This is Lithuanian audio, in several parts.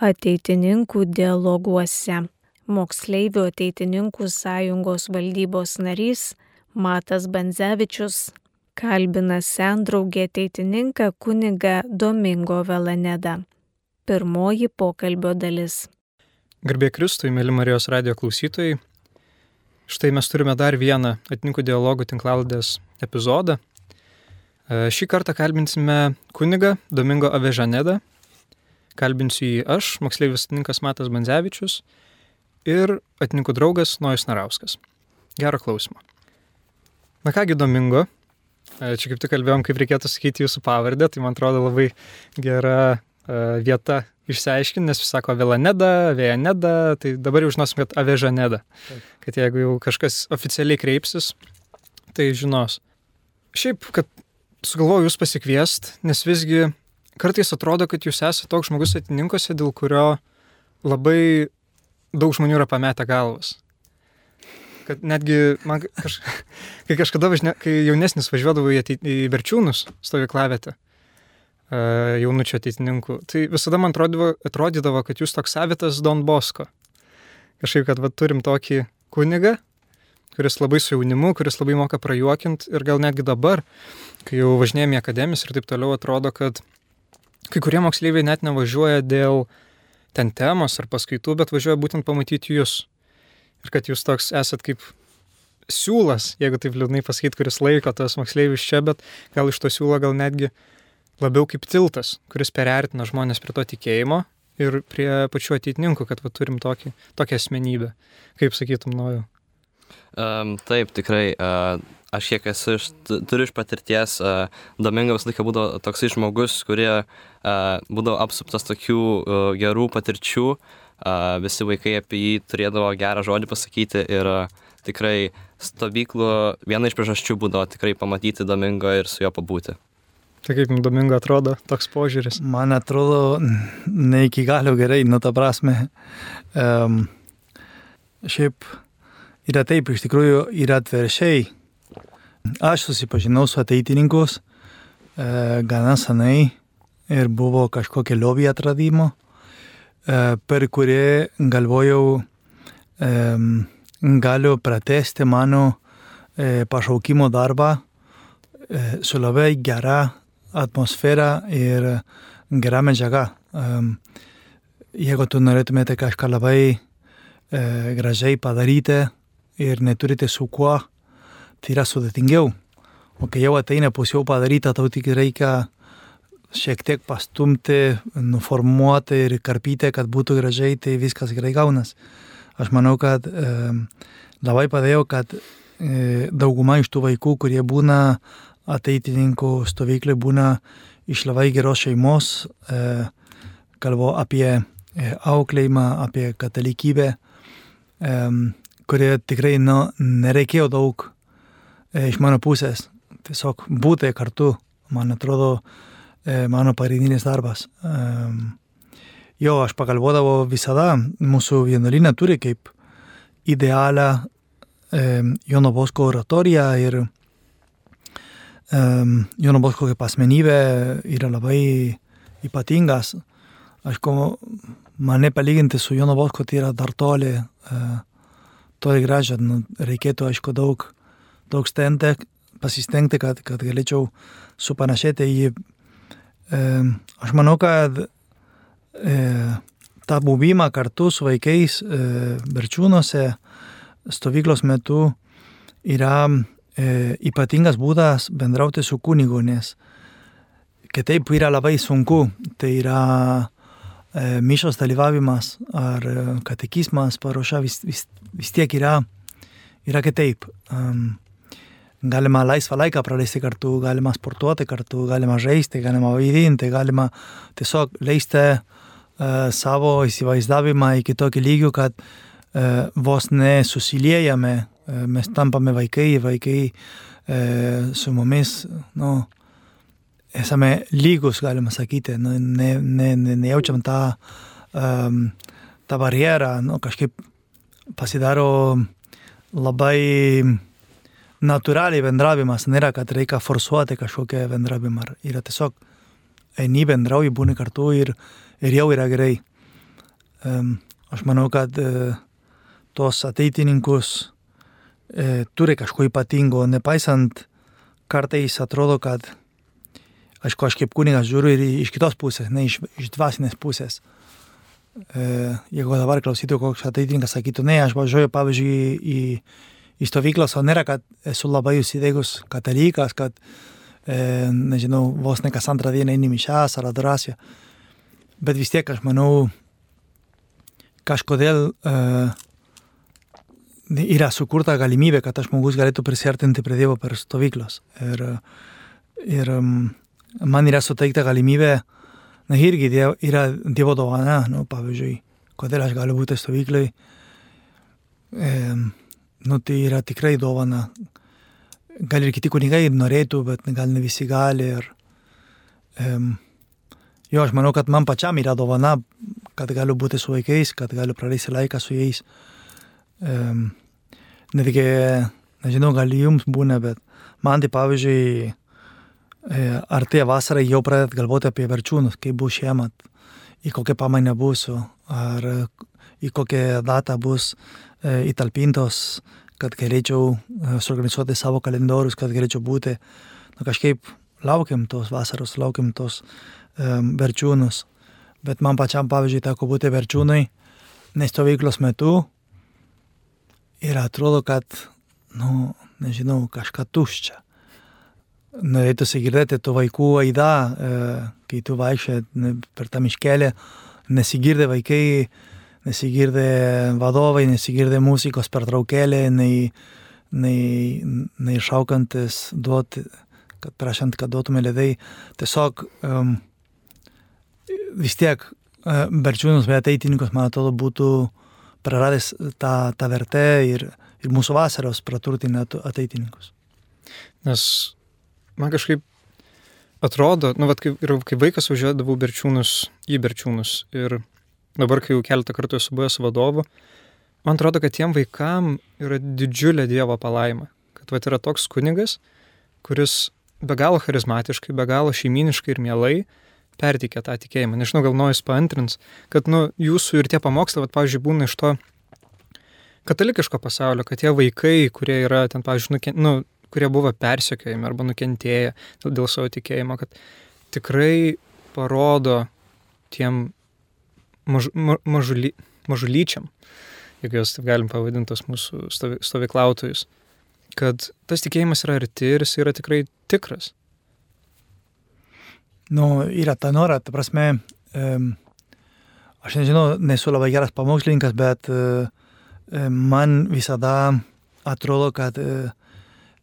ateitininkų dialoguose. Moksleivių ateitininkų sąjungos valdybos narys Matas Banzevičius kalbina sendraugė ateitininką kuniga Domingo Velanedą. Pirmoji pokalbio dalis. Garbė Kristui, mėly Marijos radio klausytojai. Štai mes turime dar vieną atininkų dialogų tinklaldės epizodą. Šį kartą kalbinsime kunigą Domingo Avežanedą. Kalbinsiu jį aš, moksleivis atininkas Matas Banzevičius ir atininkų draugas Nojus Narauskas. Gero klausimo. Na kągi, Domingo, e, čia kaip tik kalbėjom, kaip reikėtų sakyti jūsų pavardę, tai man atrodo labai gera e, vieta išsiaiškinti, nes vis sako Velaneda, Vejaneda, tai dabar jau žinosim, kad Avežaneda. Kad jeigu jau kažkas oficialiai kreipsis, tai žinos. Šiaip, kad sugalvoju jūs pasikviest, nes visgi kartais atrodo, kad jūs esate toks žmogus atininkose, dėl kurio labai daug žmonių yra pametę galvas. Kad netgi man kaž... kai kažkada važinė, kai jaunesnis važiuodavo į, ateit... į Berčiūnus stovyklavietę, jaunučio ateitininkų. Tai visada man atrodydavo, atrodydavo, kad jūs toks savitas Don Bosko. Kažkaip, kad va, turim tokį kunigą, kuris labai su jaunimu, kuris labai moka prajuokinti ir gal netgi dabar, kai jau važinėjame į akademis ir taip toliau, atrodo, kad kai kurie moksleiviai net nevažiuoja dėl ten temos ar paskaitų, bet važiuoja būtent pamatyti jūs. Ir kad jūs toks esat kaip siūlas, jeigu taip liūdnai pasakyti, kuris laiko tas moksleivius čia, bet gal iš to siūlo gal netgi labiau kaip tiltas, kuris perertina žmonės prie to tikėjimo ir prie pačių ateitininkų, kad va, turim tokį, tokią asmenybę. Kaip sakytum, nojau? Um, taip, tikrai. Uh, aš kiek esu, iš, turiu iš patirties, uh, Domingo visą laiką būdavo toksai žmogus, kurie uh, būdavo apsuptas tokių uh, gerų patirčių, uh, visi vaikai apie jį turėdavo gerą žodį pasakyti ir uh, tikrai stovyklų viena iš priežasčių būdavo tikrai pamatyti Domingo ir su juo pabūti. Tai kaip jums domingo atrodo toks požiūris? Man atrodo ne iki galo gerai, nu ta prasme. Um, šiaip yra taip, iš tikrųjų yra atveršiai. Aš susipažinau su ateitininkus e, gana senai ir buvo kažkokia lobby atradimo, e, per kurį galvojau, e, galiu pratesti mano e, pašaukimo darbą e, su labai gera atmosfera ir gera medžiaga. Jeigu tu norėtumėte kažką labai e, gražiai padaryti ir neturite su kuo, tai yra sudėtingiau. O kai jau ateina pus jau padaryta, tau tik reikia šiek tiek pastumti, nuformuoti ir karpyti, kad būtų gražiai, tai viskas gerai gaunas. Aš manau, kad e, labai padėjo, kad e, dauguma iš tų vaikų, kurie būna ateitininkų stovyklai būna iš labai geros šeimos, e, kalbu apie e, auklėjimą, apie katalikybę, e, kurie tikrai nu, nereikėjo daug iš mano pusės. Tiesiog būti kartu, man atrodo, e, mano pagrindinis darbas. Jo, aš pagalvodavau visada, mūsų vienuolinė turi kaip idealią Jono Bosko oratoriją ir Jono Bosko kaip asmenybė yra labai ypatingas. Aišku, mane palyginti su Jono Bosko tai yra dar toli, uh, toli gražia. Nu, reikėtų, aišku, daug, daug stengti, pasistengti, kad, kad galėčiau supanašėti į... Um, aš manau, kad uh, tą buvimą kartu su vaikais uh, Berčiūnuose stovyklos metu yra e, ypatingas būdas bendrauti su kunigu, nes kitaip yra labai sunku. Tai yra e, mišos dalyvavimas ar e, katekizmas, paruoša vis, vis, vis tiek yra, yra kitaip. Um, galima laisvą laiką praleisti kartu, galima sportuoti kartu, galima žaisti, galima vaidinti, galima tiesiog leisti uh, savo įsivaizdavimą iki tokį lygių, kad uh, vos nesusiliejame mes tampame vaikai, vaikai e, su mumis, nu, esame lygus, galima sakyti, nu, ne, ne, ne, nejaučiam tą, um, tą barjerą, nu, kažkaip pasidaro labai natūraliai bendravimas, nėra, kad reikia forsuoti kažkokią bendravimą, yra tiesiog eini bendrauji, būni kartu ir, ir jau yra gerai. aš manau, kad e, tos ateitininkus e, turi kažko ypatingo, nepaisant kartais atrodo, kad aišku, aš kaip kunigas žiūriu ir iš kitos pusės, ne iš, iš dvasinės pusės. E, jeigu dabar klausytų koks ateitininkas sakytų, ne, aš važiuoju, pavyzdžiui, į, į stovyklas, o nėra, kad esu labai įsidėgus katalikas, kad, e, nežinau, vos ne kas antrą dieną eini mišęs ar adoraciją. Bet vis tiek aš manau, kažkodėl e, yra sukurta galimybė, kad tas žmogus galėtų prisartinti prie Dievo per stovyklas. Ir, ir man yra suteikta galimybė, na irgi dievo, yra Dievo dovana, nu, pavyzdžiui, kodėl aš galiu būti stovyklai. E, nu, tai yra tikrai dovana. Gal ir kiti kunigai norėtų, bet gal ne visi gali. Ir, e, jo, aš manau, kad man pačiam yra dovana, kad galiu būti su vaikais, kad galiu praleisti laiką su jais. E, netgi, nežinau, gal jums būna, bet man tai pavyzdžiui, e, artėja vasara, jau pradedat galvoti apie verčiūnus, kaip bus šiemet, į kokią pamainą būsiu, ar į kokią datą bus e, įtalpintos, kad galėčiau e, suorganizuoti savo kalendorius, kad galėčiau būti, na kažkaip laukiam tos vasaros, laukiam tos um, verčiūnus. Bet man pačiam, pavyzdžiui, teko būti verčiūnai, nestovyklos metu, ir atrodo, kad, nu, nežinau, kažką tuščia. Norėtųsi girdėti tų vaikų aidą, e, kai tu vaikščiai per tą miškelį, nesigirdė vaikai, nesigirdė vadovai, nesigirdė muzikos pertraukėlė, nei, nei, nei šaukantis duoti, kad prašant, kad duotume ledai. Tiesiog um, vis tiek uh, berčiūnus, bet ateitininkus, man atrodo, būtų praradęs tą, tą vertę ir, ir mūsų vasaros praturtina ateitininkus. Nes man kažkaip atrodo, nu, vat, kai, ir kai vaikas važiuodavau berčiūnus į berčiūnus ir dabar, kai jau keletą kartų esu buvęs vadovu, man atrodo, kad tiem vaikam yra didžiulė Dievo palaima. Kad vat yra toks kunigas, kuris be galo charizmatiškai, be galo šeiminiškai ir mielai perteikia tą tikėjimą. Nežinau, gal nojus paantrins, kad, nu, jūsų ir tie pamokslai, vat, pavyzdžiui, būna iš to katalikiško pasaulio, kad tie vaikai, kurie yra ten, pavyzdžiui, nuken, nu, kurie buvo persekiojami arba nukentėję dėl savo tikėjimo, kad tikrai parodo tiem maž, ma, mažuly, mažulyčiam, jeigu juos taip galim pavadinti, tos mūsų stovyklautojus, kad tas tikėjimas yra arti ir jis yra tikrai tikras. Nu, yra ta nora, ta prasme, um, aš nežinau, nesu labai geras pamokslininkas, bet uh, man visada atrodo, kad uh,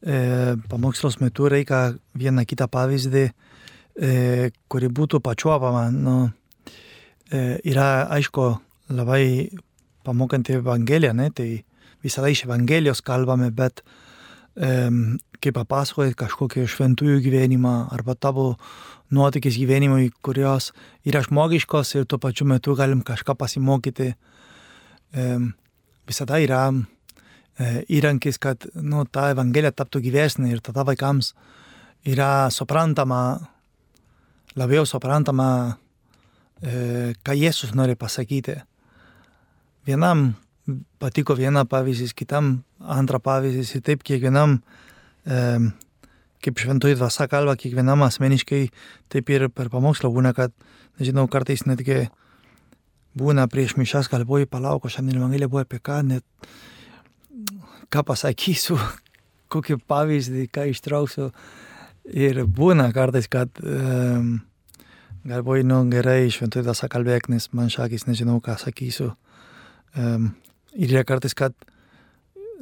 uh, pamokslos metu reikia vieną kitą pavyzdį, uh, kuri būtų pačiuopama. Nu, uh, yra, aišku, labai pamokanti Evangelija, ne? tai visada iš Evangelijos kalbame, bet um, kai papasakojai kažkokį šventųjų gyvenimą arba tavo nuotykis gyvenimui, kurios yra žmogiškos ir tuo pačiu metu galim kažką pasimokyti. Visada yra e, įrankis, kad nu, ta evangelija taptų gyvesnė ir tada vaikams yra suprantama, labiau suprantama, e, ką Jėzus nori pasakyti. Vienam patiko viena pavyzdys, kitam antra pavyzdys ir taip kiekvienam e, kaip šventoji dvasia kalba kiekvienam asmeniškai, taip ir per pamokslą būna, kad, nežinau, kartais netgi būna prieš mišas galvoju, palauk, šiandien Evangelija buvo apie ką, net ką pasakysiu, kokį pavyzdį, ką ištrauksiu. Ir būna kartais, kad um, galvoju, nu gerai, šventoji dvasia kalbėk, nes man šakis nežinau, ką sakysiu. Um, ir yra kartais, kad,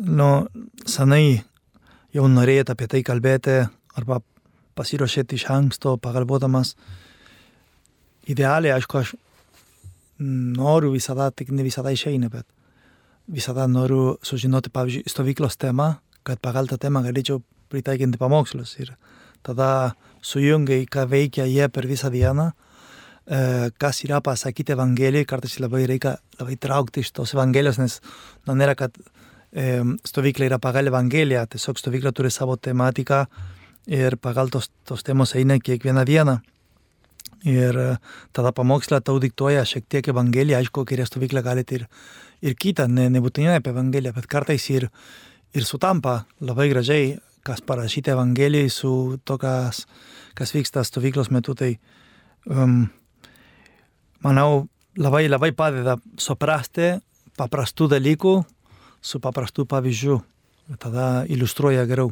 nu, senai jau norėjot apie tai kalbėti arba pasiruošėt iš anksto, pagalvodamas. Idealiai, aišku, aš noriu visada, tik ne visada išeina, bet visada noriu sužinoti, pavyzdžiui, stovyklos temą, kad pagal tą temą galėčiau pritaikinti pamokslus. Ir tada sujungiai, ką veikia jie per visą dieną, e, kas yra pasakyti Evangelijai, kartais labai reikia labai traukti iš tos Evangelijos, nes nu, nėra, kad stovykla yra pagal Evangeliją, tiesiog stovykla turi savo tematiką ir pagal tos, tos temos eina kiekvieną dieną. Ir e, tada pamokslą tau diktuoja šiek tiek Evangeliją, aišku, kairė stovyklą galite ir, ir kitą, ne, nebūtinai apie Evangeliją, bet kartais ir, ir sutampa labai gražiai, kas parašyta Evangelijai su to, kas, kas vyksta stovyklos metu. Tai um, manau, labai labai padeda suprasti paprastų dalykų su paprastų pavyzdžių. Tada iliustruoja geriau.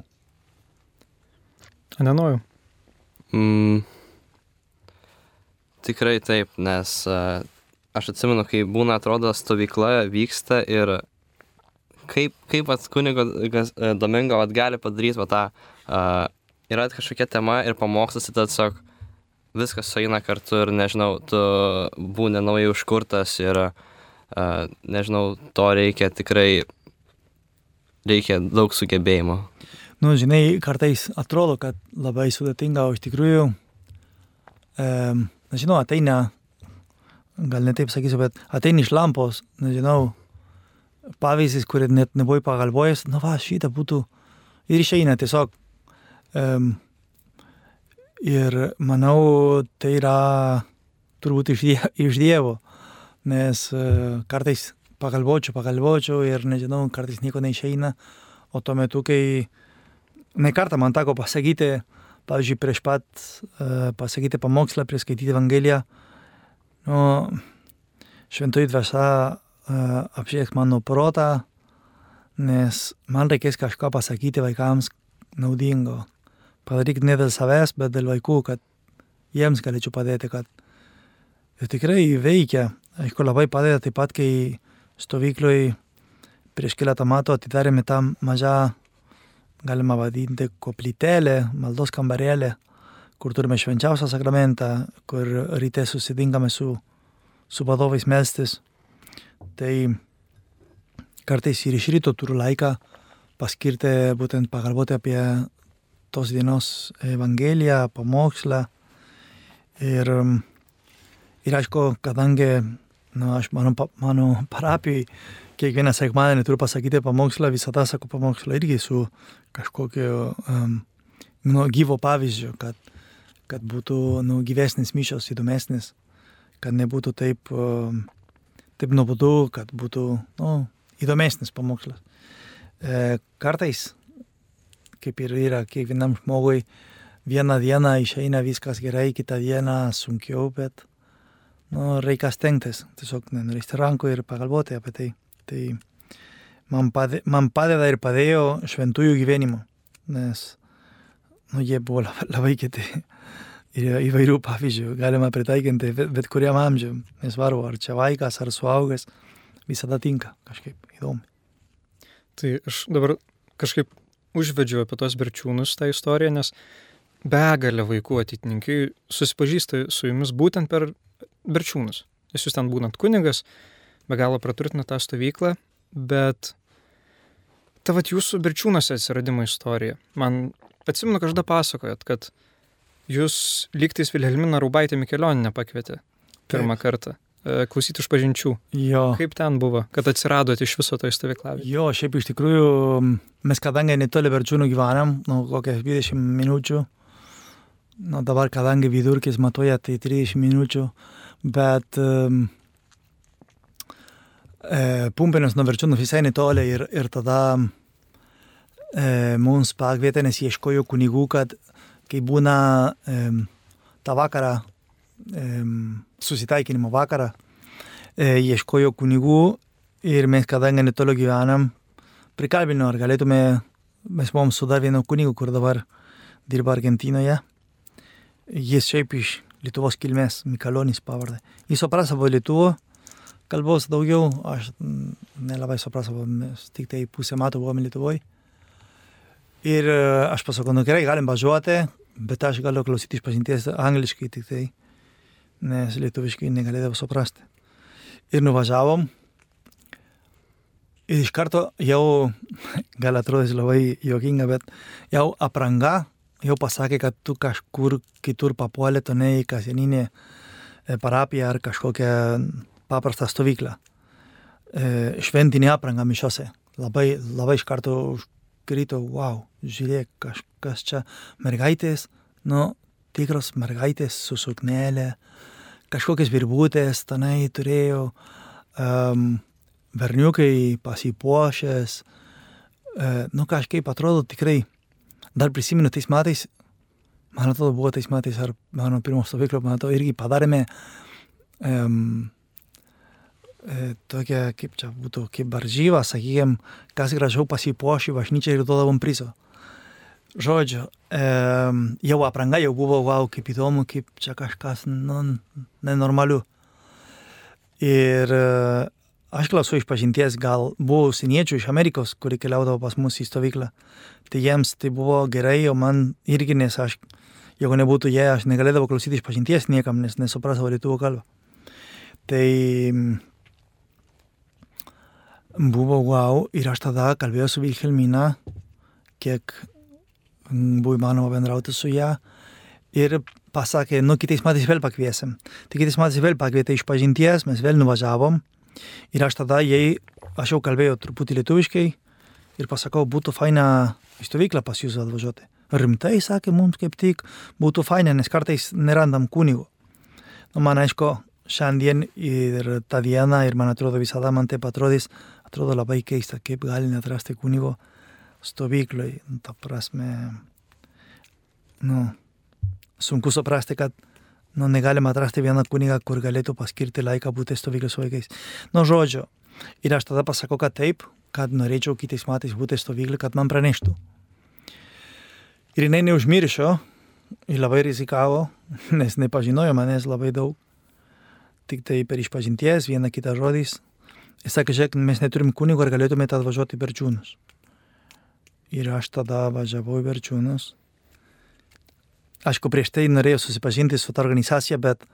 Nenojau. Mm, tikrai taip, nes uh, aš atsimenu, kai būna, atrodo, stovykla vyksta ir kaip, kaip ats kunigo uh, Domingo vat, gali padaryti va, tą, uh, yra kažkokia tema ir pamokslas, tai tiesiog viskas sueina kartu ir, nežinau, tu būni naujai užkurtas ir, uh, nežinau, to reikia tikrai, reikia daug sugebėjimo. Nu, žinai, kartais atrodo, kad labai sudėtinga, o iš tikrųjų, um, nežinau, ateina, gal netaip sakysiu, bet ateina iš lampos, nežinau, pavyzdys, kurį net nebuvai pagalvojęs, na va, šitą būtų ir išeina tiesiog. Um, ir manau, tai yra turbūt iš, die, iš Dievo, nes uh, kartais pagalvočiau, pagalvočiau ir nežinau, kartais nieko neišeina, o tuo metu, kai ne kartą man teko pasakyti, pavyzdžiui, prieš pat uh, pasakyti pamokslą, prieš skaityti Evangeliją, nu, šventoji dvasia uh, apšieks mano protą, nes man reikės kažką pasakyti vaikams naudingo. Padarykit ne dėl savęs, bet dėl vaikų, kad jiems galėčiau padėti, kad ir tikrai veikia. Aišku, labai padeda taip pat, kai stovykloj prieš keletą metų atidarėme tą mažą galima vadinti koplytelė, maldos kambarėlė, kur turime švenčiausią sakramentą, kur ryte susitinkame su, su vadovais melstis. Tai kartais ir iš ryto turiu laiką paskirti būtent pagalvoti apie tos dienos Evangeliją, pamokslą. Ir, ir aišku, kadangi nu, aš mano, mano parapijai kiekvieną sekmadienį turiu pasakyti pamokslą, visada sakau pamokslą irgi su kažkokiu um, nu, gyvo pavyzdžiu, kad, kad būtų nu, gyvesnis mišios, įdomesnis, kad nebūtų taip, um, taip nuobodu, kad būtų nu, įdomesnis pamokslas. E, kartais, kaip ir yra kiekvienam žmogui, vieną dieną išeina viskas gerai, kitą dieną sunkiau, bet nu, reikia stengtis, tiesiog nenurišti rankų ir pagalvoti apie tai. Tai man, pade, man padeda ir padėjo šventųjų gyvenimo, nes nu, jie buvo labai kiti. Ir įvairių pavyzdžių galima pritaikinti bet, kuriam amžiui, nesvarbu, ar čia vaikas, ar suaugęs, visada tinka kažkaip įdomu. Tai aš dabar kažkaip užvedžiau apie tos berčiūnus tą istoriją, nes begalė vaikų ateitininkai susipažįsta su jumis būtent per berčiūnus. Nes jūs ten būnant kunigas, be galo praturtina tą stovyklą, bet ta vat jūsų birčiūnuose atsiradimo istorija. Man atsimenu, kažkada pasakojot, kad jūs lygtais Vilhelmina Raubaitė Mikelioninė pakvietė pirmą Taip. kartą e, klausyti iš pažinčių. Jo. Kaip ten buvo, kad atsiradote iš viso to stovyklavimo? Jo, šiaip iš tikrųjų mes kadangi netoli Berčiūnų gyvenam, nu, kokias 20 minučių, nu, dabar kadangi vidurkis matuoja, tai 30 minučių, bet um, e, Pumpėnus nuo Verčiūnų visai netoli ir, ir tada e, mums pakvietė, nes ieškojo kunigų, kad kai būna e, tą vakarą, e, susitaikinimo vakarą, e, ieškojo kunigų ir mes kadangi netoli gyvenam, prikalbino, ar galėtume, mes buvom su dar vienu kunigu, kur dabar dirba Argentinoje. Jis šiaip iš Lietuvos kilmės, Mikalonis pavardė. Jis supranta savo Lietuvą kalbos daugiau, aš nelabai suprasau, mes tik tai pusę metų buvome Lietuvoje. Ir e, aš pasakau, nu gerai, galim važiuoti, bet aš galiu klausyti iš pažinties angliškai tik tai, nes lietuviškai negalėdavau suprasti. Ir nuvažiavom. Ir iš karto jau, gal atrodys labai jokinga, bet jau apranga, jau pasakė, kad tu kažkur kitur papuolė, tu ne į kasdieninę e, parapiją ar kažkokią paprastą stovyklą. E, šventinė apranga mišiose. Labai, labai iš karto krito, wow, žiūrėk, kažkas čia, mergaitės, nu, tikros mergaitės su suknelė, kažkokias virbutės tenai turėjo, um, berniukai pasipuošęs, uh, nu kažkaip atrodo tikrai, dar prisimenu tais metais, man atrodo buvo tais metais, ar mano pirmo stovyklio, man atrodo, irgi padarėme um, tokia, kaip čia būtų, kaip varžyva, sakykime, kas gražiau pasipuošė bažnyčią ir duodavom prizo. Žodžiu, e, jau apranga jau buvo, wow, kaip įdomu, kaip čia kažkas nu, nenormaliu. Ir e, aš klausau iš pažinties, gal buvo užsieniečių iš Amerikos, kurie keliaudavo pas mus į stovyklą. Tai jiems tai buvo gerai, o man irgi, nes aš, jeigu nebūtų jie, aš negalėdavau klausyti iš pažinties niekam, nes nesuprasdavau lietuvių kalbą. Tai buvo wow ir aš tada kalbėjau su Vilhelmina, kiek buvo įmanoma bendrauti su ją. Ir pasakė, nu kitais metais vėl pakviesim. Tai kitais metais vėl pakvietė iš pažinties, mes vėl nuvažiavom. Ir aš tada jai, aš jau kalbėjau truputį lietuviškai ir pasakau, būtų faina į stovyklą pas jūs atvažiuoti. Rimtai sakė mums kaip tik, būtų faina, nes kartais nerandam kunigo. Nu, man aišku, šiandien ir tą dieną, ir man atrodo visada man taip atrodys, atrodo labai keista, kaip gali netrasti kunigo stovykloj. Ta prasme, nu, sunku suprasti, kad nu, negalima atrasti vieną kunigą, kur galėtų paskirti laiką būti stovyklai su vaikais. Nu, žodžiu. Ir aš tada pasakau, kad taip, kad norėčiau kitais metais būti stovyklai, kad man praneštų. Ir jinai neužmiršo, ir labai rizikavo, nes nepažinojo manęs labai daug. Tik tai per išpažinties, vieną kitą žodis. Jis sakė, žiūrėk, mes neturim kunigo, ar galėtumėte atvažiuoti per čiūnus. Ir aš tada važiavau į Berčiūnus. Aišku, prieš tai norėjau susipažinti su tą organizaciją, bet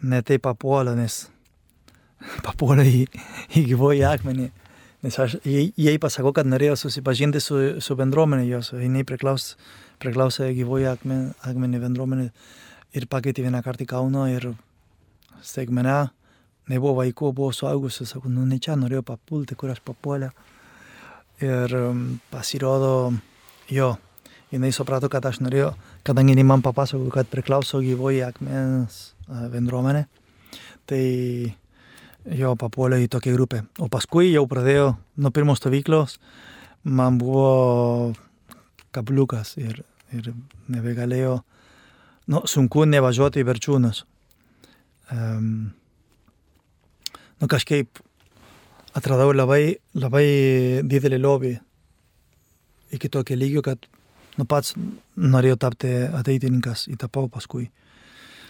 ne taip papuolė, nes papuolė į, į gyvojį akmenį. Nes aš jai, pasakau, kad norėjau susipažinti su, su bendruomenė jos, jinai priklausė, priklausė gyvojį akmenį, akmenį bendruomenį ir pakeitė vieną kartą į Kauno ir staigmene, nebuvo vaikų, buvo suaugusių, sakau, nu ne čia norėjau papulti, kur aš papuolė. Ir um, pasirodo, jo, jinai suprato, kad aš norėjau, kadangi jinai man papasakojo, kad priklauso gyvoji akmens bendruomenė, tai jo papuolė į tokią grupę. O paskui jau pradėjo, nuo pirmos stovyklos, man buvo kabliukas ir, ir nebegalėjo, nu, sunku nevažiuoti į Berčiūnus. Um, nu, kažkaip atradau labai, labai didelį lobį iki tokio lygio, kad nu pats norėjau tapti ateitininkas, įtapau paskui.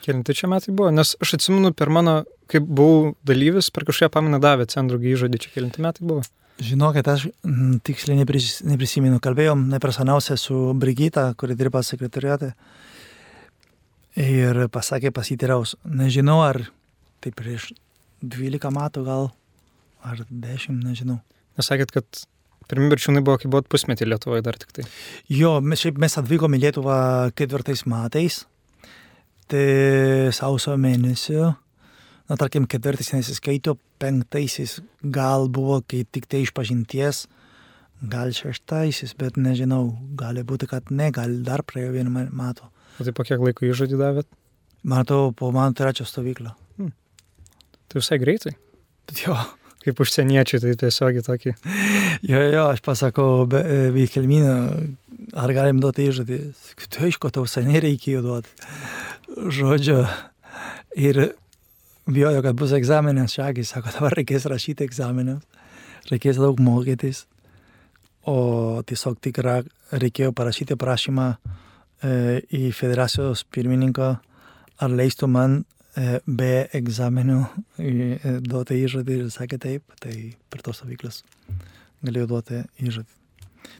Kelinti čia metai buvo, nes aš atsimenu per mano, kai buvau dalyvis, per kažkokią paminą davė centrų įžodį, čia kelinti metai buvo. Žinokit, aš m, tiksliai nepris, neprisimenu. Kalbėjom nepersoniausia su Brigita, kuri dirba sekretoriate. Ir pasakė pasitiraus. Nežinau, ar tai prieš 12 metų gal ar dešimt, nežinau. Nesakėt, kad pirmi berčiūnai buvo, kai buvot pusmetį Lietuvoje dar tik tai. Jo, mes, šiaip mes atvykome į Lietuvą ketvirtais metais, tai sausio mėnesio, na tarkim, ketvirtais nesiskaito, penktaisiais gal buvo, kai tik tai išpažinties, gal šeštaisis, bet nežinau, gali būti, kad ne, gal dar praėjo vieną metų. O tai po kiek laiko įžodį davėt? Matau, po mano trečio stovyklą. Tai visai greitai. Jo kaip užsieniečiai, tai tiesiog tokį. Jo, jo, aš pasakau, Veikelminė, ar galim duoti įžadį? Tai aišku, tau seniai reikėjo duoti. Žodžio. Ir bijojo, kad bus egzaminas, šakiai sako, dabar reikės rašyti egzaminą, reikės daug mokytis. O tiesiog tik reikėjo parašyti prašymą e, į federacijos pirmininką, ar leistų man be egzaminų duoti įžadį ir sakė taip, tai per tos stovyklas galėjau duoti įžadį.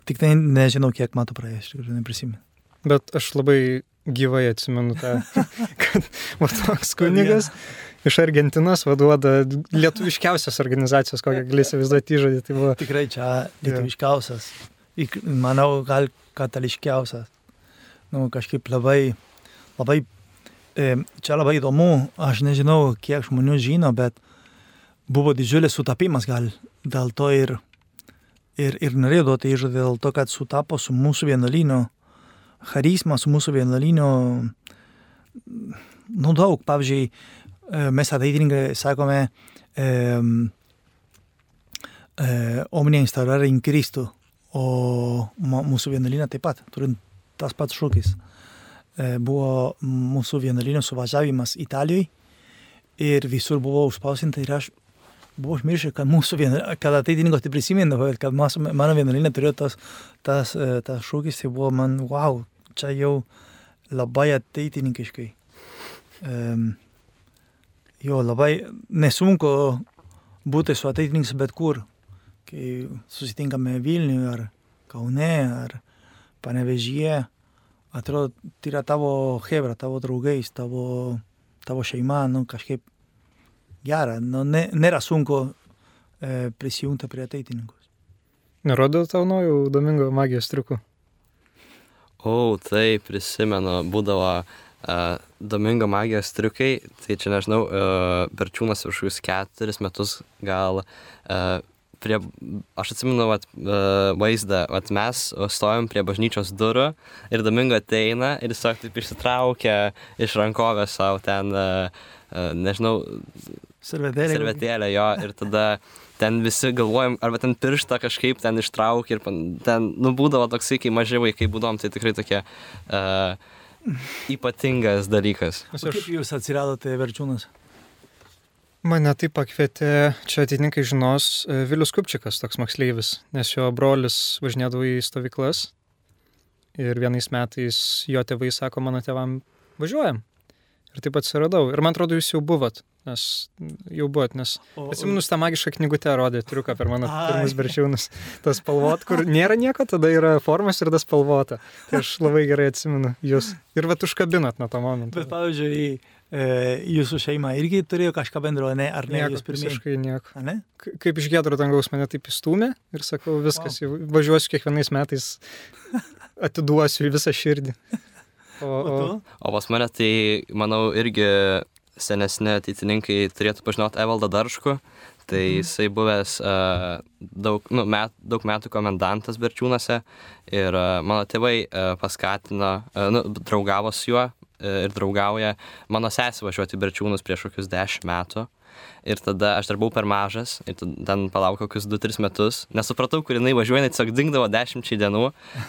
Tik tai nežinau, kiek metų praėjo, iš tikrųjų neprisimenu. Bet aš labai gyvai atsimenu tą, kad va toks kunigas iš Argentinos vaduoda lietuviškiausias organizacijos, kokią gali įsivaizduoti įžadį. Tai buvo... Tikrai čia lietuviškiausias. Manau, gal katališkiausias. Nu, kažkaip labai, labai čia labai įdomu, aš nežinau, kiek žmonių žino, bet buvo didžiulis sutapimas gal dėl to ir, ir, ir norėjau duoti įžadą dėl to, kad sutapo su mūsų vienuolino charizma, su mūsų vienuolino nu daug, pavyzdžiui, e, mes ateitininkai sakome, e, e, omnia instaurare in Kristų, o mūsų vienuolinė taip pat, turint tas pats šūkis. E, buvo mūsų vienuolinio suvažiavimas Italijoje ir visur buvo užspausinta ir aš buvau užmiršęs, kad mūsų vienuolinė, kad ateitininkas tai prisimindavo, kad mas, mano vienuolinė turėjo tas, tas, e, tas šūkis, tai buvo man, wow, čia jau labai ateitininkiškai. Um, jo, labai nesunku būti su ateitininkais bet kur, kai susitinkame Vilniuje ar Kaune ar Panevežyje, atrodo, tai yra tavo hebra, tavo draugais, tavo, tavo šeima, nu kažkaip gera, nu, ne, nėra sunku e, prisijungti prie ateitininkus. Nerodo tau naujų Domingo magijos triukų? O, tai prisimenu, būdavo uh, Domingo magijos triukai, tai čia nežinau, uh, Berčiūnas už kokius keturis metus gal uh, prie, aš atsimenu vat, vaizdą, vat mes stovim prie bažnyčios durų ir Domingo ateina ir jis taip išsitraukia iš rankovės savo ten, nežinau, servetėlė. Servetėlė jo ir tada ten visi galvojam, arba ten pirštą kažkaip ten ištraukia ir ten, nu, būdavo toksai, kai maži vaikai būdom, tai tikrai tokia uh, ypatingas dalykas. O kaip jūs atsiradote verčiūnas? Mane taip pakvietė, čia atitinkai žinos, Vilius Kupčikas, toks moksleivis, nes jo brolis važinėdavo į stovyklas ir vienais metais jo tėvai sako, mano tėvam važiuojam. Ir taip atsiradau. Ir man atrodo, jūs jau buvot, nes jau buvot, nes o, atsimenu, tą magišką knygutę rodė, triuką per mano ai. pirmus berčiūnus. Tas spalvot, kur nėra nieko, tada yra formas ir tas spalvota. Tai aš labai gerai atsimenu jūs. Ir vat užkabinat nuo to momento. Bet pavyzdžiui, e, jūsų šeima irgi turėjo kažką bendro, ne? Ar ne? Nieko, jūs pirmiausiai nieko. A, ne? Kaip iš gedro dangaus mane taip įstumė ir sakau, viskas, wow. važiuosiu kiekvienais metais, atiduosiu į visą širdį. O, o... o pas mane tai, manau, irgi senesni ateitininkai turėtų pažinoti Evaldą Darškų. Tai mhm. jisai buvęs uh, daug, nu, met, daug metų komendantas Berčiūnuose ir uh, mano tėvai uh, paskatino, uh, nu, draugavo su juo ir draugauja mano sesė važiuoti Berčiūnus prieš kokius dešimt metų. Ir tada aš dar buvau per mažas ir ten palaukau kokius 2-3 metus. Nesupratau, kur jinai važiuoja, jinai tiesiog dingdavo 10 dienų.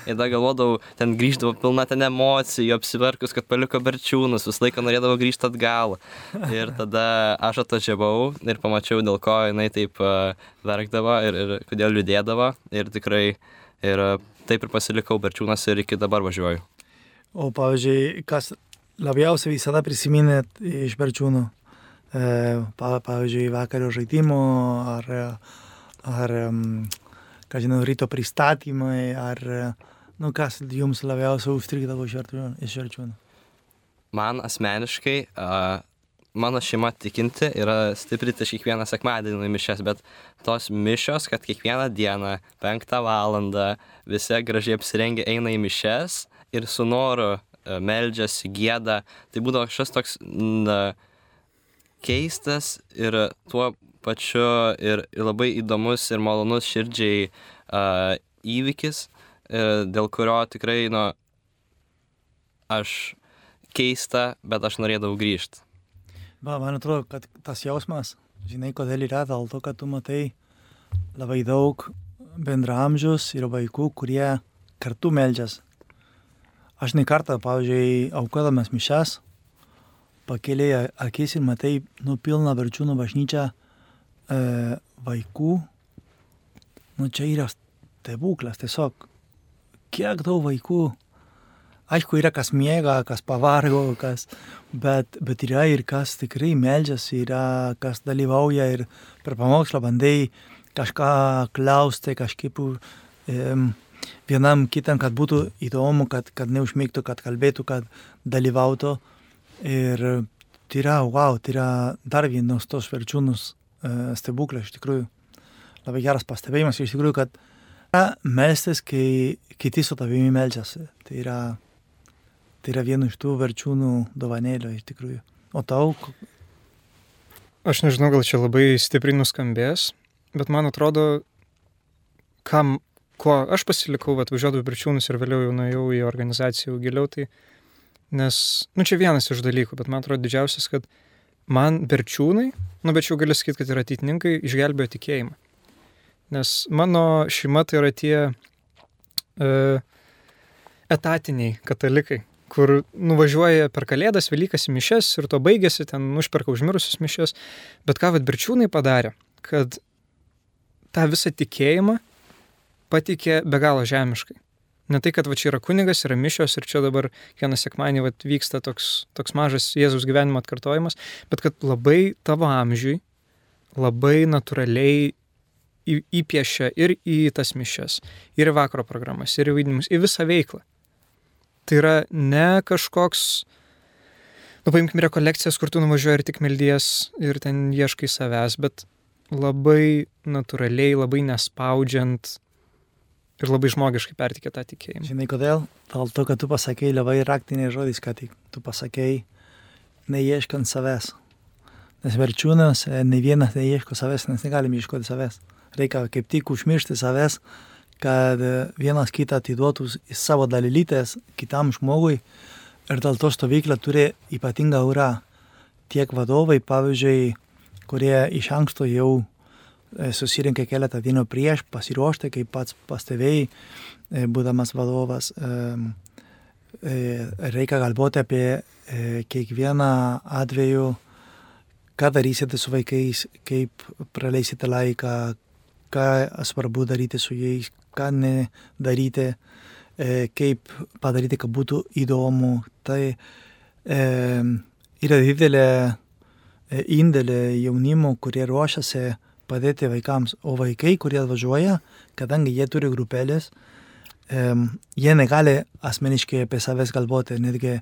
Ir tada galvodavau, ten grįždavo pilna ten emocijų, apsiverkus, kad paliko berčiūnus, visą laiką norėdavo grįžti atgal. Ir tada aš atvažiavau ir pamačiau, dėl ko jinai taip uh, verkdavo ir, ir kodėl liūdėdavo. Ir tikrai ir uh, taip ir pasilikau berčiūnas ir iki dabar važiuoju. O pavyzdžiui, kas labiausiai visada prisiminėt iš berčiūnų? pavyzdžiui, vakario žaidimų ar, ar ką žinau, ryto pristatymai, ar nu, kas jums labiausiai užstrigdavo iš verčiūnų? Man asmeniškai, uh, mano šeima tikinti yra stipri ties kiekvieną sekmadienį mišęs, bet tos mišios, kad kiekvieną dieną, penktą valandą, visi gražiai apsirengę eina į mišes ir su noru meldžiasi, gėda, tai būdavo kažkas toks... Na, keistas ir tuo pačiu ir, ir labai įdomus ir malonus širdžiai uh, įvykis, uh, dėl kurio tikrai, nu, aš keista, bet aš norėdavau grįžti. Va, man atrodo, kad tas jausmas, žinai, kodėl yra, dėl to, kad tu matai labai daug bendramžius ir vaikų, kurie kartu meldžias. Aš ne kartą, pavyzdžiui, aukodamas mišes, pakėlė akis ir matai, nu, pilną Berčiūnų bažnyčią e, vaikų. Nu, čia yra stebuklas, tiesiog. Kiek daug vaikų. Aišku, yra kas miega, kas pavargo, kas, bet, bet yra ir kas tikrai meldžiasi, yra kas dalyvauja ir per pamokslą bandai kažką klausti, kažkaip um, vienam kitam, kad būtų įdomu, kad, kad neužmygtų, kad kalbėtų, kad dalyvautų. Ir tai yra, wow, tai yra dar vienas tos verčiūnus e, stebuklas, iš tikrųjų. Labai geras pastebėjimas, iš tikrųjų, kad yra melstis, kai kiti su tavimi melčiasi. Tai yra, tai yra viena iš tų verčiūnų dovanėlio, iš tikrųjų. O tau? Aš nežinau, gal čia labai stipriai nuskambės, bet man atrodo, kam, kuo aš pasilikau, atvažiuodavau berčiūnus ir vėliau jau nuėjau į organizaciją giliau, tai Nes, nu čia vienas iš dalykų, bet man atrodo didžiausias, kad man berčiūnai, nu bet jau galiu sakyti, kad ir ateitininkai išgelbėjo tikėjimą. Nes mano šeima tai yra tie e, etatiniai katalikai, kur nuvažiuoja per kalėdas, Velykas į mišes ir to baigėsi, ten užperka užmirusius mišes. Bet ką vad berčiūnai padarė, kad tą visą tikėjimą patikė be galo žemiškai. Ne tai, kad va čia yra kunigas, yra mišios ir čia dabar kiekvieną sekmanį va, vyksta toks, toks mažas Jėzus gyvenimo atkartojimas, bet kad labai tavo amžiui, labai natūraliai į, įpiešia ir į tas mišes, ir į vakaro programas, ir į vaidinimus, į visą veiklą. Tai yra ne kažkoks, nu paimkim rekolekcijas, kur tu nuvažiuoji ir tik meldies ir ten ieškai savęs, bet labai natūraliai, labai nespaudžiant ir labai žmogiškai pertikė tą tikėjimą. Žinai kodėl? Dėl to, kad tu pasakėjai labai raktiniai žodis, kad tu pasakėjai neieškant savęs. Nes verčiūnas, e, ne vienas neieško savęs, nes negalime ieškoti savęs. Reikia kaip tik užmiršti savęs, kad e, vienas kitą atiduotų į savo dalylytės kitam žmogui. Ir dėl to stovykla turi ypatingą aurą. Tiek vadovai, pavyzdžiui, kurie iš anksto jau susirinkę keletą dienų prieš, pasiruošti, kaip pats pastebėjai, e, būdamas vadovas, reikia galvoti apie kiekvieną atveju, ką darysite su vaikais, kaip praleisite laiką, ką svarbu daryti su jais, ką nedaryti, kaip padaryti, kad būtų įdomu. Tai e, yra didelė indėlį jaunimo, kurie ruošiasi padėti vaikams, o vaikai, kurie atvažiuoja, kadangi jie turi grupelės, jie negali asmeniškai apie savęs galvoti, netgi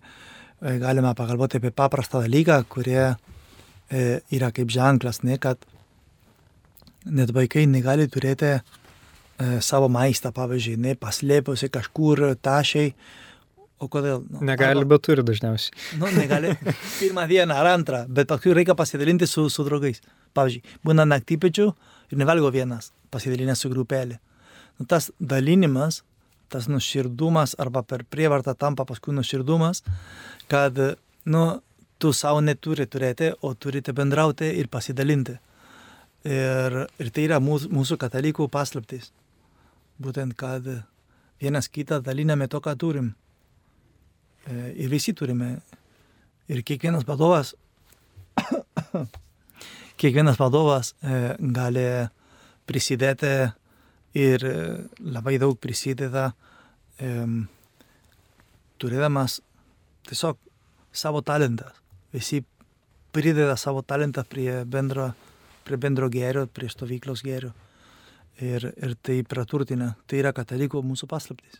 galime pagalvoti apie paprastą dalyką, kurie yra kaip ženklas, ne, kad net vaikai negali turėti savo maistą, pavyzdžiui, ne, paslėpusi kažkur tašiai, O kodėl? Nu, negali, arba, bet turi dažniausiai. Nu, negali pirmą dieną ar antrą, bet paskui reikia pasidalinti su, su draugais. Pavyzdžiui, būna naktypečių ir nevalgo vienas, pasidalinę su grupelė. Nu, tas dalinimas, tas nuširdumas arba per prievartą tampa paskui nuširdumas, kad nu, tu savo neturi turėti, o turite bendrauti ir pasidalinti. Ir, ir tai yra mūsų, mūsų katalikų paslaptis. Būtent, kad vienas kitą daliname to, ką turim. E, ir visi turime. Ir kiekvienas vadovas, kiekvienas vadovas e, gali prisidėti ir e, labai daug prisideda turėdamas tiesiog savo talentą. Visi prideda savo talentą prie bendro, prie bendro gėrio, prie stovyklos gėrio. Ir, ir tai praturtina. Tai yra katalikų mūsų paslaptis.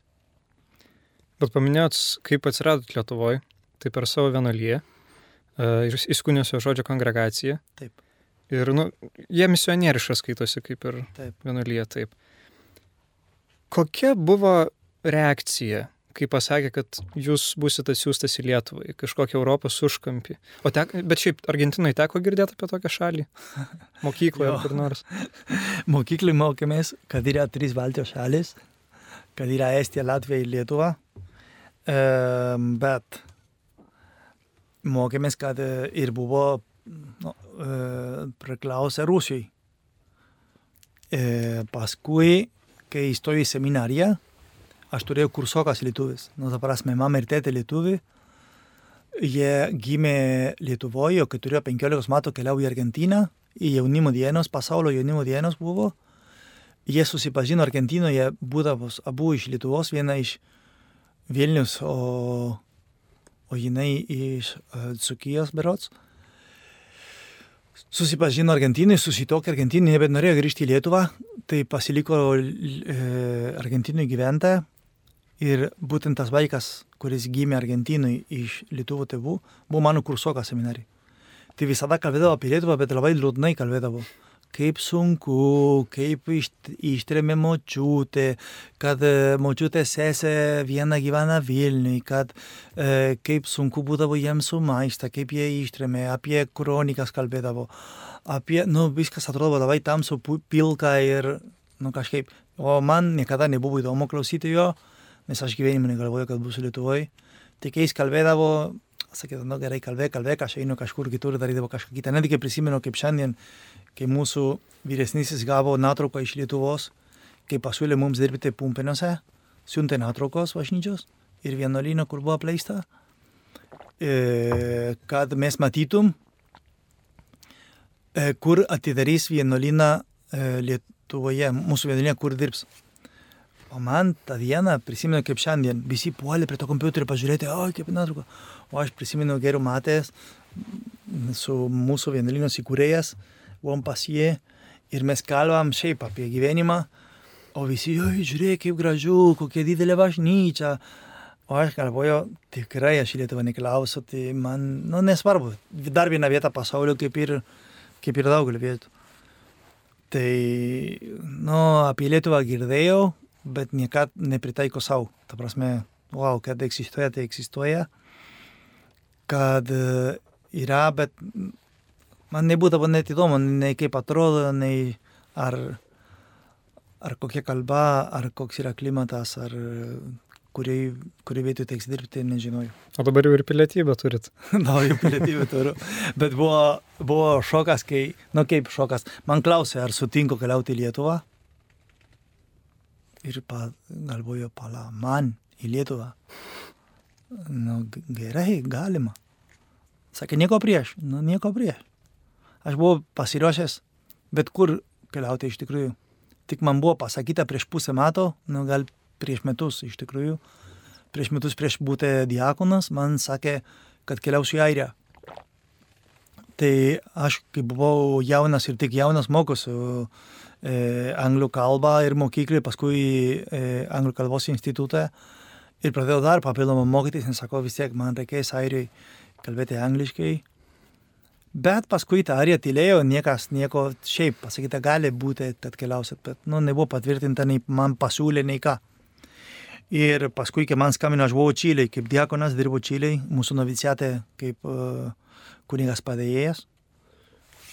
Bet paminėjot, kaip atsiradot Lietuvoje, tai per savo vienuolyje, ir įskūnėsio žodžio kongregaciją. Taip. Ir, nu, jie misionieriškas skaitosi kaip ir taip. vienuolyje, taip. Kokia buvo reakcija, kai pasakė, kad jūs busite atsiųstas į Lietuvą, į kažkokią Europos užkampį. O tek, bet šiaip Argentinai teko girdėti apie tokią šalį? Mokykloje ar kur nors? Mokyklai mokėmės, kad yra trys Baltijos šalis, kad yra Estija, Latvija ir Lietuva bet mokėmės, kad e, ir buvo nu, e, priklausę Rusijai. E, paskui, kai įstojau į seminariją, aš turėjau kursokas lietuvis. Nu, ta prasme, mama ir tėtė lietuvi. Jie gimė Lietuvoje, kai turėjo 15 metų keliau į Argentiną, į jaunimo dienos, pasaulio jaunimo dienos buvo. Jie susipažino Argentinoje, būdavos abu iš Lietuvos, viena iš Vilnius, o, o jinai iš Dzukijos berots. Susipažino Argentinai, susitokė Argentinai, nebet norėjo grįžti į Lietuvą, tai pasiliko e, Argentinui gyventi ir būtent tas vaikas, kuris gimė Argentinui iš Lietuvų tėvų, buvo mano kursokas seminarijai. Tai visada kalbėdavo apie Lietuvą, bet labai liūdnai kalbėdavo kaip sunku, kaip ištrėmė močiutė, kad e, močiutė sesė viena gyvena Vilniui, kad e, kaip sunku būdavo jiems su maista, kaip jie ištrėmė, apie kronikas kalbėdavo, apie, nu, viskas atrodo labai tamsu, pilka ir, nu, kažkaip, o man niekada nebuvo įdomu klausyti jo, nes aš gyvenime negalvoju, kad būsiu Lietuvoje. kai jis kalbėdavo, sakydavo, nu gerai, kalbėk, kalbėk, aš einu kažkur kitur, darydavo kažką kitą. Netgi prisimenu, kaip šiandien, kai mūsų vyresnysis gavo nuotrauką iš Lietuvos, kai pasiūlė mums dirbti pumpiniuose, siuntė nuotraukos bažnyčios ir vienuolino, kur buvo apleista, e, kad mes matytum, e, kur atidarys vienuoliną e, Lietuvoje, mūsų vienuolinė, kur dirbs. O man tą dieną, prisimenu kaip šiandien, visi puolė prie to kompiuterio pažiūrėti, o kaip nuotrauka. O aš prisimenu geriau matęs su mūsų vienuolinos įkūrėjas, buvom pas jį ir mes kalbam šiaip apie gyvenimą, o visi, oi, žiūrėk, kaip gražu, kokia didelė bažnyčia. O aš galvoju, tikrai aš į Lietuvą neklausiu, tai man, nu, nesvarbu. Dar viena vieta pasaulio kaip ir, kaip ir daugelį vietų. Tai, nu, apie Lietuvą girdėjau, bet niekad nepritaiko savo. Ta prasme, wow, kad egzistuoja, tai egzistuoja. Kad e, yra, bet man nebūdavo net įdomu, nei kaip atrodo, nei ar, ar kokia kalba, ar koks yra klimatas, ar kuriai, kuriai vietoj teks dirbti, nežinojau. O dabar jau ir pilietybę turit. Na, jau pilietybę turiu. Bet buvo, buvo šokas, kai, nu kaip šokas, man klausė, ar sutinku keliauti į Lietuvą ir pa, galvoju, pala, man į Lietuvą. Nu, gerai, galima. Sakė, nieko prieš, nu, nieko prieš. Aš buvau pasiruošęs bet kur keliauti iš tikrųjų. Tik man buvo pasakyta prieš pusę metų, nu, gal prieš metus iš tikrųjų. Prieš metus prieš būti diakonas, man sakė, kad keliausiu į Airiją. Tai aš, kai buvau jaunas ir tik jaunas, mokosiu e, anglų kalbą ir mokyklai, paskui e, anglų kalbos institutą. Ir pradėjau dar papildomą mokytis, nes sakau, vis tiek man reikės airiai kalbėti angliškai. Bet paskui tą airiją tylėjo, niekas nieko šiaip pasakyta gali būti, kad keliausit, bet nu, nebuvo patvirtinta, nei man pasiūlė, nei ką. Ir paskui, kai man skambino, aš buvau Čiliai, kaip diakonas, dirbau Čiliai, mūsų noviciate kaip uh, kunigas padėjėjas.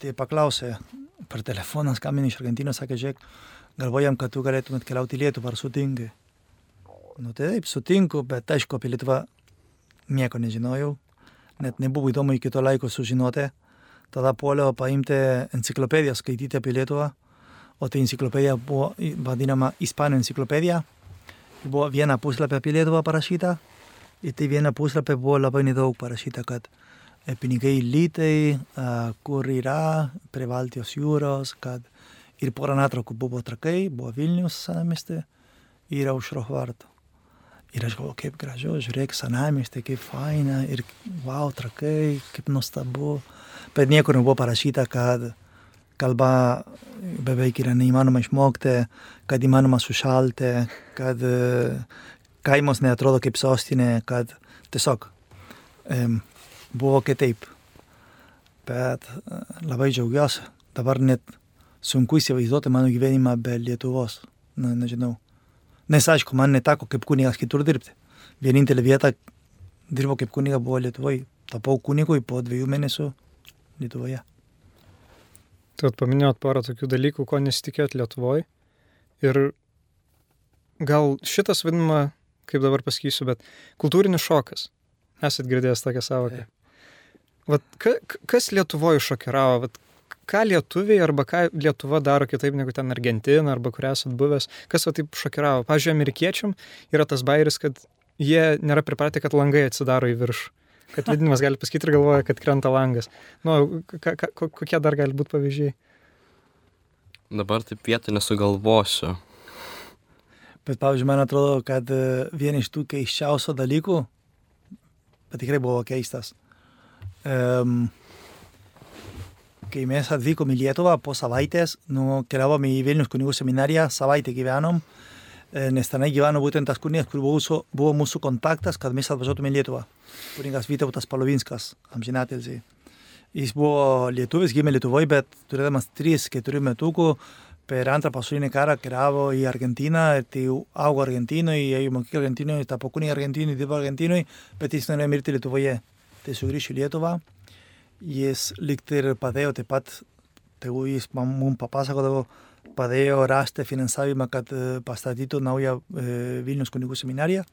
Tai paklausė, per telefoną skambinė iš Argentinos, sakė, žiūrėk, galvojam, kad tu galėtumėt keliauti į Lietuvą, ar sutinki? Nu tai taip, sutinku, bet aišku, apie Lietuvą nieko nežinojau, net nebuvo įdomu iki to laiko sužinoti. Tada puoliau paimti enciklopediją, skaityti apie Lietuvą, o tai enciklopedija buvo vadinama Ispanų enciklopedija. Buvo viena puslapė apie Lietuvą parašyta ir tai viena puslapė buvo labai nedaug parašyta, kad pinigai litai, kur yra prie Baltijos jūros, kad ir porą nuotraukų buvo trakai, buvo Vilnius senamesti ir aušro vartų. Ir aš galvoju, kaip gražu, žiūrėk, senamesti, kaip faina ir wow, trakai, kaip nuostabu. Bet niekur nebuvo parašyta, kad kalba beveik yra neįmanoma išmokti, kad įmanoma sušalti, kad kaimas neatrodo kaip sostinė, kad tiesiog um, buvo kitaip. Bet e, labai džiaugiuosi. Dabar net sunku įsivaizduoti mano gyvenimą be Lietuvos. Na, nežinau. Nes aišku, man neteko kaip kunigas kitur dirbti. Vienintelė vieta dirbau kaip kuniga buvo Lietuvoje. Tapau kunigui po dviejų mėnesių Lietuvoje. Tu paminėjot porą tokių dalykų, ko nesitikėt Lietuvoje. Ir gal šitas vadinama, kaip dabar pasakysiu, bet kultūrinis šokas. Esat girdėjęs tokią savoką. Vat, ka, kas Lietuvoje šokiravo? Vat, ką lietuviai arba ką Lietuva daro kitaip negu ten Argentina arba kur esat buvęs? Kas va taip šokiravo? Pavyzdžiui, amerikiečiam yra tas bairis, kad jie nėra pripratę, kad langai atsidaro į viršų. Kad vidinimas gali pasakyti ir galvoja, kad krenta langas. Nu, ka, ka, kokie dar gali būti pavyzdžiai? Dabar taip vietą nesugalvosiu. Bet, pavyzdžiui, man atrodo, kad e, vieni iš tų keiščiausių dalykų, bet tikrai buvo keistas, um, kai mes atvykom į Lietuvą po savaitės, nu, keliavom į Vilnius kunigų seminariją, savaitę gyvenom, nes tenai gyveno būtent tas kunigas, kur buvo, mūsų, buvo mūsų kontaktas, kad mes atvažiuotume į Lietuvą. Kunigas Vytautas Palovinskas, amžinatelsiai. Jis buvo lietuvis, gimė Lietuvoje, bet turėdamas 3-4 metukų per antrą pasaulinį karą keliavo į Argentiną, tai augo Argentinoje, ėjo į mokyklą Argentinoje, tapo kunigas Argentinoje, dirbo Argentinoje, bet jis norėjo mirti Lietuvoje tai sugrįšiu į Lietuvą. Jis likti ir padėjo taip pat, tegu jis mums papasakodavo, padėjo rasti finansavimą, kad pastatytų naują Vilnius kunigų seminariją.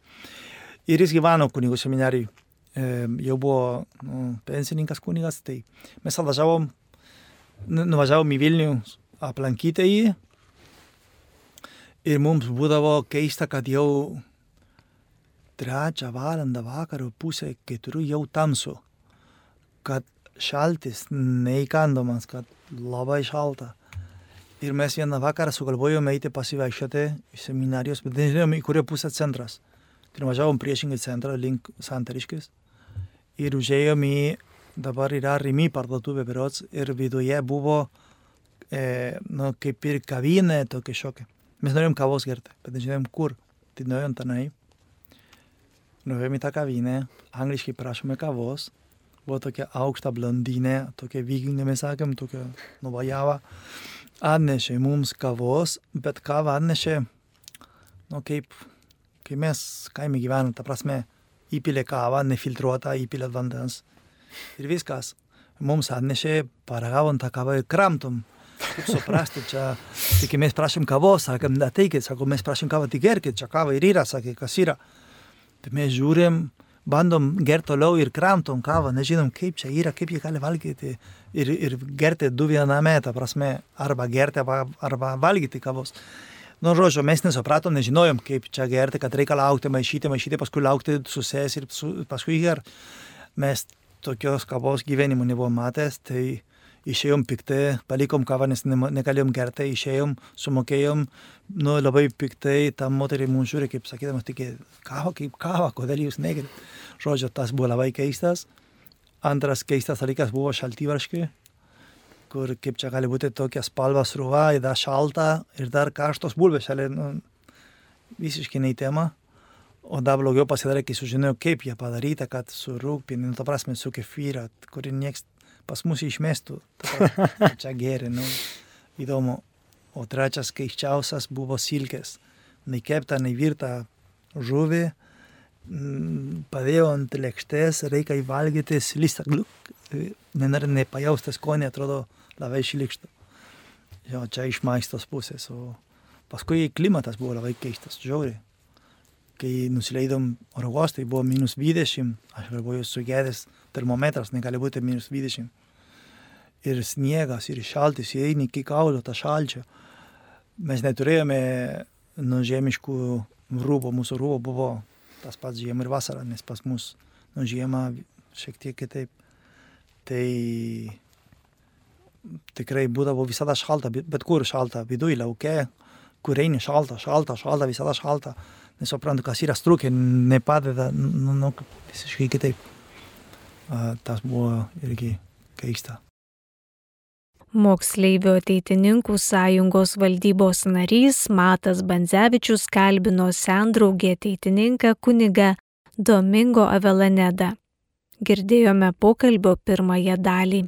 Ir jis gyveno kunigų seminarijai. E, jau buvo nu, pensininkas kunigas, tai mes atvažiavom, nu, nuvažiavom į Vilnių aplankyti jį. Ir mums būdavo keista, kad jau trečią valandą vakaro pusę keturių jau tamsu. Kad šaltis neįkandomas, kad labai šalta. Ir mes vieną vakarą sugalvojome eiti pasivaikščioti į seminarijos, bet nežinom, į kurią pusę centras. Tai važiavom priešingai centrą link Santariškis. Ir užėjom į, dabar yra Rimi parduotuvė berots, ir viduje buvo, e, nu, kaip ir kavinė tokia šokia. Mes norėjom kavos gerti, bet nežinom kur. Tai nuėjom tenai. Nuėjom į tą kavinę, angliškai prašome kavos. Buvo tokia aukšta blondinė, tokia vikingė, mes sakėm, tokia nuvajava atnešė mums kavos, bet kavą atnešė, nu kaip, kai mes kaime gyvenam, ta prasme, įpilė kavą, nefiltruotą, įpilė vandens ir viskas. Mums atnešė, paragavom tą kavą ir kramtom. Kaip suprasti, čia, tik mes prašym kavos, sakėm, ateikit, sako, mes prašym kavą, tik gerkit, čia kava ir yra, sakė, kas yra. Tai mes žiūrim, bandom gerti toliau ir kramtom kavą, nežinom, kaip čia yra, kaip jie gali valgyti ir, ir gerti du viename, ta prasme, arba gerti, arba, arba valgyti kavos. Nu, žodžiu, mes nesupratom, nežinojom, kaip čia gerti, kad reikia laukti, maišyti, maišyti, paskui laukti susės ir su, paskui ger. Mes tokios kavos gyvenimo nebuvom matęs, tai išėjom piktai, palikom kavą, nes ne, negalėjom gerti, išėjom, sumokėjom, nu, labai piktai, tam moteriai mums žiūri, kaip sakydamas, tik kava, kaip kava, kodėl jūs negerit. Žodžiu, tas buvo labai keistas. Antras keistas dalykas buvo šaltyvarškiai, kur kaip čia gali būti tokia spalva sruva, ir dar šalta, ir dar karštos bulvės, šalia, nu, visiškai nei tema. O dar blogiau pasidarė, kai sužinojau, kaip jie padaryta, kad su rūpinė, nu, ta prasme, su kefyra, kuri nieks pas mus išmestų. Čia geri, nu, įdomu. O trečias keiščiausias buvo silkės. Nei kepta, nei virta žuvį, padėjau ant lėkštės, reikia įvalgyti slistą, gluk, nenori nepajausti skonį, atrodo labai šlikštų. Jo, čia iš maistos pusės, o paskui klimatas buvo labai keistas, žiauriai. Kai nusileidom oro uostai, buvo minus 20, aš galvoju, sugedęs termometras negali būti minus 20. Ir sniegas, ir šaltis, įeini iki kaulio tą šalčio. Mes neturėjome nu, žemiškų rūbų, mūsų rūbų buvo tas pats žiemą ir vasarą, nes pas mus nu, žiemą šiek tiek kitaip. Tai tikrai būdavo visada šalta, bet kur šalta, viduje, laukia, kur eini šalta, šalta, šalta, visada šalta. Nesuprantu, kas yra strukė, nepadeda, nu, nu, visiškai kitaip. Tas buvo irgi keista. Moksleivių ateitininkų sąjungos valdybos narys Matas Bandzevičius kalbino sendraugį ateitininką kunigą Domingo Avelanedą. Girdėjome pokalbio pirmąją dalį.